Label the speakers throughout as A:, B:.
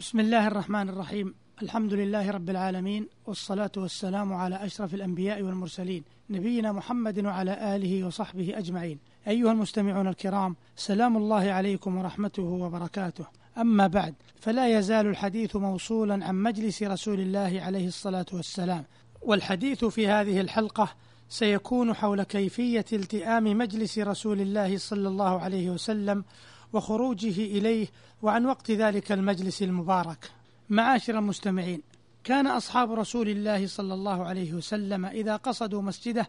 A: بسم الله الرحمن الرحيم الحمد لله رب العالمين والصلاة والسلام على أشرف الأنبياء والمرسلين نبينا محمد وعلى آله وصحبه أجمعين أيها المستمعون الكرام سلام الله عليكم ورحمته وبركاته أما بعد فلا يزال الحديث موصولا عن مجلس رسول الله عليه الصلاة والسلام والحديث في هذه الحلقة سيكون حول كيفية التئام مجلس رسول الله صلى الله عليه وسلم وخروجه إليه وعن وقت ذلك المجلس المبارك. معاشر المستمعين كان أصحاب رسول الله صلى الله عليه وسلم إذا قصدوا مسجده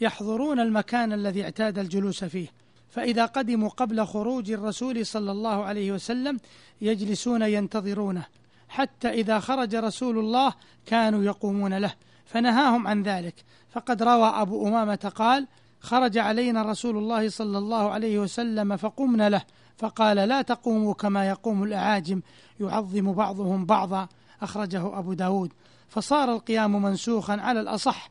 A: يحضرون المكان الذي اعتاد الجلوس فيه. فإذا قدموا قبل خروج الرسول صلى الله عليه وسلم يجلسون ينتظرونه حتى إذا خرج رسول الله كانوا يقومون له. فنهاهم عن ذلك. فقد روى أبو أمامة قال خرج علينا رسول الله صلى الله عليه وسلم فقمنا له فقال لا تقوموا كما يقوم الأعاجم يعظم بعضهم بعضا أخرجه أبو داود. فصار القيام منسوخا على الأصح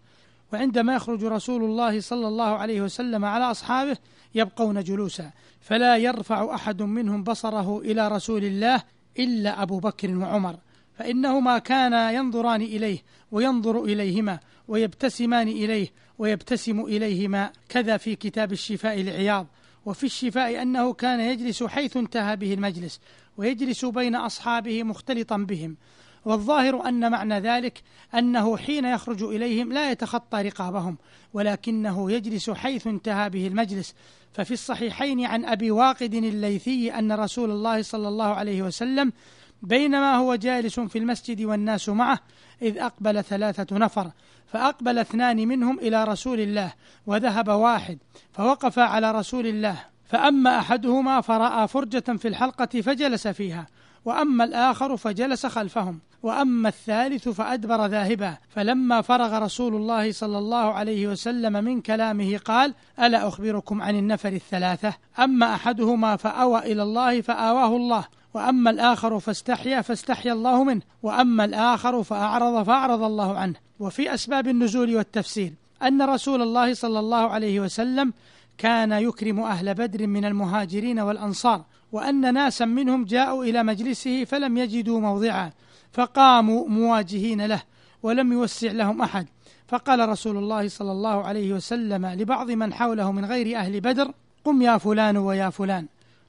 A: وعندما يخرج رسول الله صلى الله عليه وسلم على أصحابه يبقون جلوسا. فلا يرفع أحد منهم بصره إلى رسول الله إلا أبو بكر وعمر. فإنهما كانا ينظران إليه وينظر إليهما ويبتسمان إليه ويبتسم إليهما كذا في كتاب الشفاء لعياض وفي الشفاء أنه كان يجلس حيث انتهى به المجلس ويجلس بين أصحابه مختلطا بهم. والظاهر أن معنى ذلك أنه حين يخرج إليهم لا يتخطى رقابهم ولكنه يجلس حيث انتهى به المجلس. ففي الصحيحين عن أبي واقد الليثي أن رسول الله صلى الله عليه وسلم بينما هو جالس في المسجد والناس معه إذ أقبل ثلاثة نفر فأقبل اثنان منهم إلى رسول الله وذهب واحد فوقف على رسول الله. فأما أحدهما فرأى فرجة في الحلقة فجلس فيها وأما الآخر فجلس خلفهم وأما الثالث فأدبر ذاهبا. فلما فرغ رسول الله صلى الله عليه وسلم من كلامه قال ألا أخبركم عن النفر الثلاثة؟ أما أحدهما فأوى إلى الله فآواه الله وأما الآخر فاستحيا فاستحيا الله منه. وأما الآخر فأعرض فأعرض الله عنه. وفي أسباب النزول والتفسير أن رسول الله صلى الله عليه وسلم كان يكرم أهل بدر من المهاجرين والأنصار وأن ناسا منهم جاءوا إلى مجلسه فلم يجدوا موضعا فقاموا مواجهين له ولم يوسع لهم أحد. فقال رسول الله صلى الله عليه وسلم لبعض من حوله من غير أهل بدر قم يا فلان ويا فلان.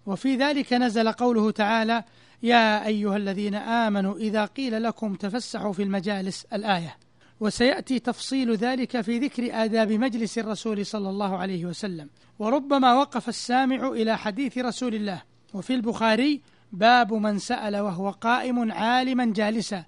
A: وفي ذلك نزل قوله تعالى يا أيها الذين آمنوا إذا قيل لكم تفسحوا في المجالس الآية. وسيأتي تفصيل ذلك في ذكر آداب مجلس الرسول صلى الله عليه وسلم. وربما وقف السامع إلى حديث رسول الله. وفي البخاري باب من سأل وهو قائم عالما جالسا.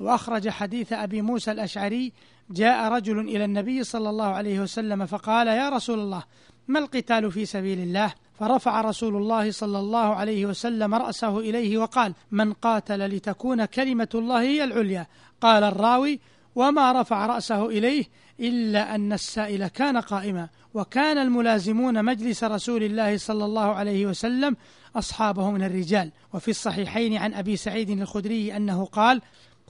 A: وأخرج حديث أبي موسى الأشعري جاء رجل إلى النبي صلى الله عليه وسلم فقال يا رسول الله ما القتال في سبيل الله؟ فرفع رسول الله صلى الله عليه وسلم رأسه إليه وقال من قاتل لتكون كلمة الله هي العليا؟ قال الراوي وما رفع رأسه إليه إلا أن السائل كان قائما وكان الملازمون مجلس رسول الله صلى الله عليه وسلم أصحابه من الرجال. وفي الصحيحين عن أبي سعيد الخدري أنه قال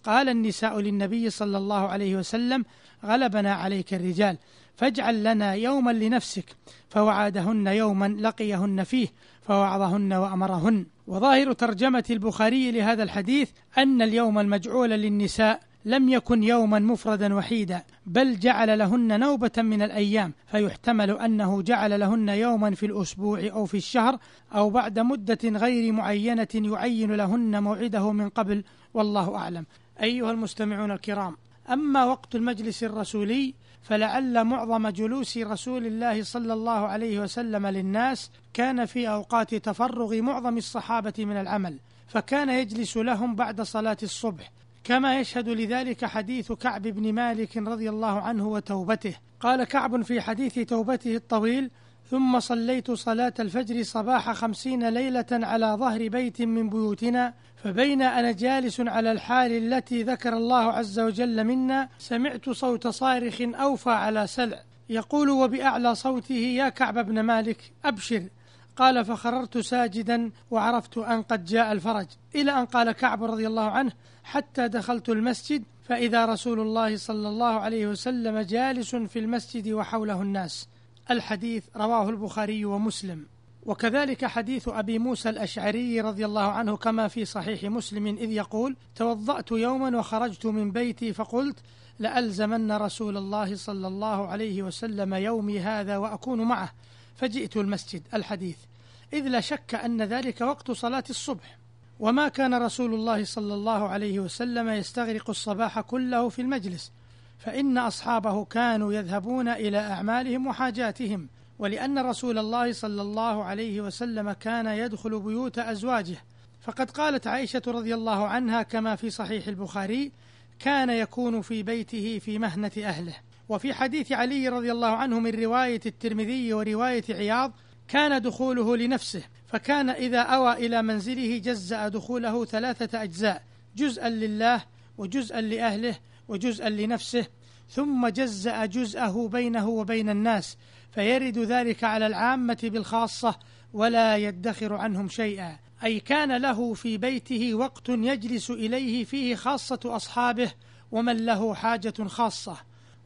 A: قال النساء للنبي صلى الله عليه وسلم غلبنا عليك الرجال. فاجعل لنا يوما لنفسك. فوعدهن يوما لقيهن فيه فوعظهن وأمرهن. وظاهر ترجمة البخاري لهذا الحديث أن اليوم المجعول للنساء لم يكن يوما مفردا وحيدا بل جعل لهن نوبة من الأيام. فيحتمل أنه جعل لهن يوما في الأسبوع أو في الشهر أو بعد مدة غير معينة يعين لهن موعده من قبل والله أعلم. أيها المستمعون الكرام أما وقت المجلس الرسولي فلعل معظم جلوس رسول الله صلى الله عليه وسلم للناس كان في أوقات تفرغ معظم الصحابة من العمل فكان يجلس لهم بعد صلاة الصبح. كما يشهد لذلك حديث كعب بن مالك رضي الله عنه وتوبته. قال كعب في حديث توبته الطويل ثم صليت صلاة الفجر صباح خمسين ليلة على ظهر بيت من بيوتنا فبين أنا جالس على الحال التي ذكر الله عز وجل منا سمعت صوت صارخ أوفى على سلع. يقول وبأعلى صوته يا كعب بن مالك أبشر. قال فخررت ساجدا وعرفت أن قد جاء الفرج. إلى أن قال كعب رضي الله عنه حتى دخلت المسجد فإذا رسول الله صلى الله عليه وسلم جالس في المسجد وحوله الناس. الحديث رواه البخاري ومسلم. وكذلك حديث أبي موسى الأشعري رضي الله عنه كما في صحيح مسلم إذ يقول توضأت يوما وخرجت من بيتي فقلت لألزمن رسول الله صلى الله عليه وسلم يومي هذا وأكون معه فجئت المسجد. الحديث. إذ لا شك أن ذلك وقت صلاة الصبح. وما كان رسول الله صلى الله عليه وسلم يستغرق الصباح كله في المجلس فإن أصحابه كانوا يذهبون إلى أعمالهم وحاجاتهم ولأن رسول الله صلى الله عليه وسلم كان يدخل بيوت أزواجه. فقد قالت عائشة رضي الله عنها كما في صحيح البخاري كان يكون في بيته في مهنة أهله وفي حديث علي رضي الله عنه من رواية الترمذي ورواية عياض كان دخوله لنفسه فكان إذا أوى إلى منزله جزأ دخوله ثلاثة أجزاء جزءا لله وجزءا لأهله وجزءا لنفسه ثم جزأ جزءه بينه وبين الناس فيرد ذلك على العامة بالخاصة ولا يدخر عنهم شيئا. أي كان له في بيته وقت يجلس إليه فيه خاصة أصحابه ومن له حاجة خاصة.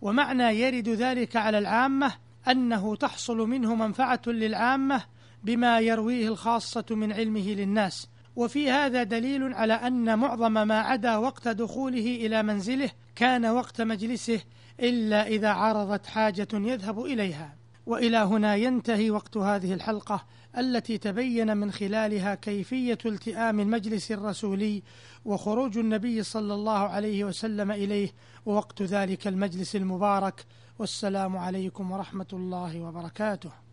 A: ومعنى يرد ذلك على العامة أنه تحصل منه منفعة للعامة بما يرويه الخاصة من علمه للناس. وفي هذا دليل على أن معظم ما عدا وقت دخوله إلى منزله كان وقت مجلسه إلا إذا عرضت حاجة يذهب إليها. وإلى هنا ينتهي وقت هذه الحلقة التي تبين من خلالها كيفية التئام المجلس الرسولي وخروج النبي صلى الله عليه وسلم إليه ووقت ذلك المجلس المبارك. والسلام عليكم ورحمة الله وبركاته.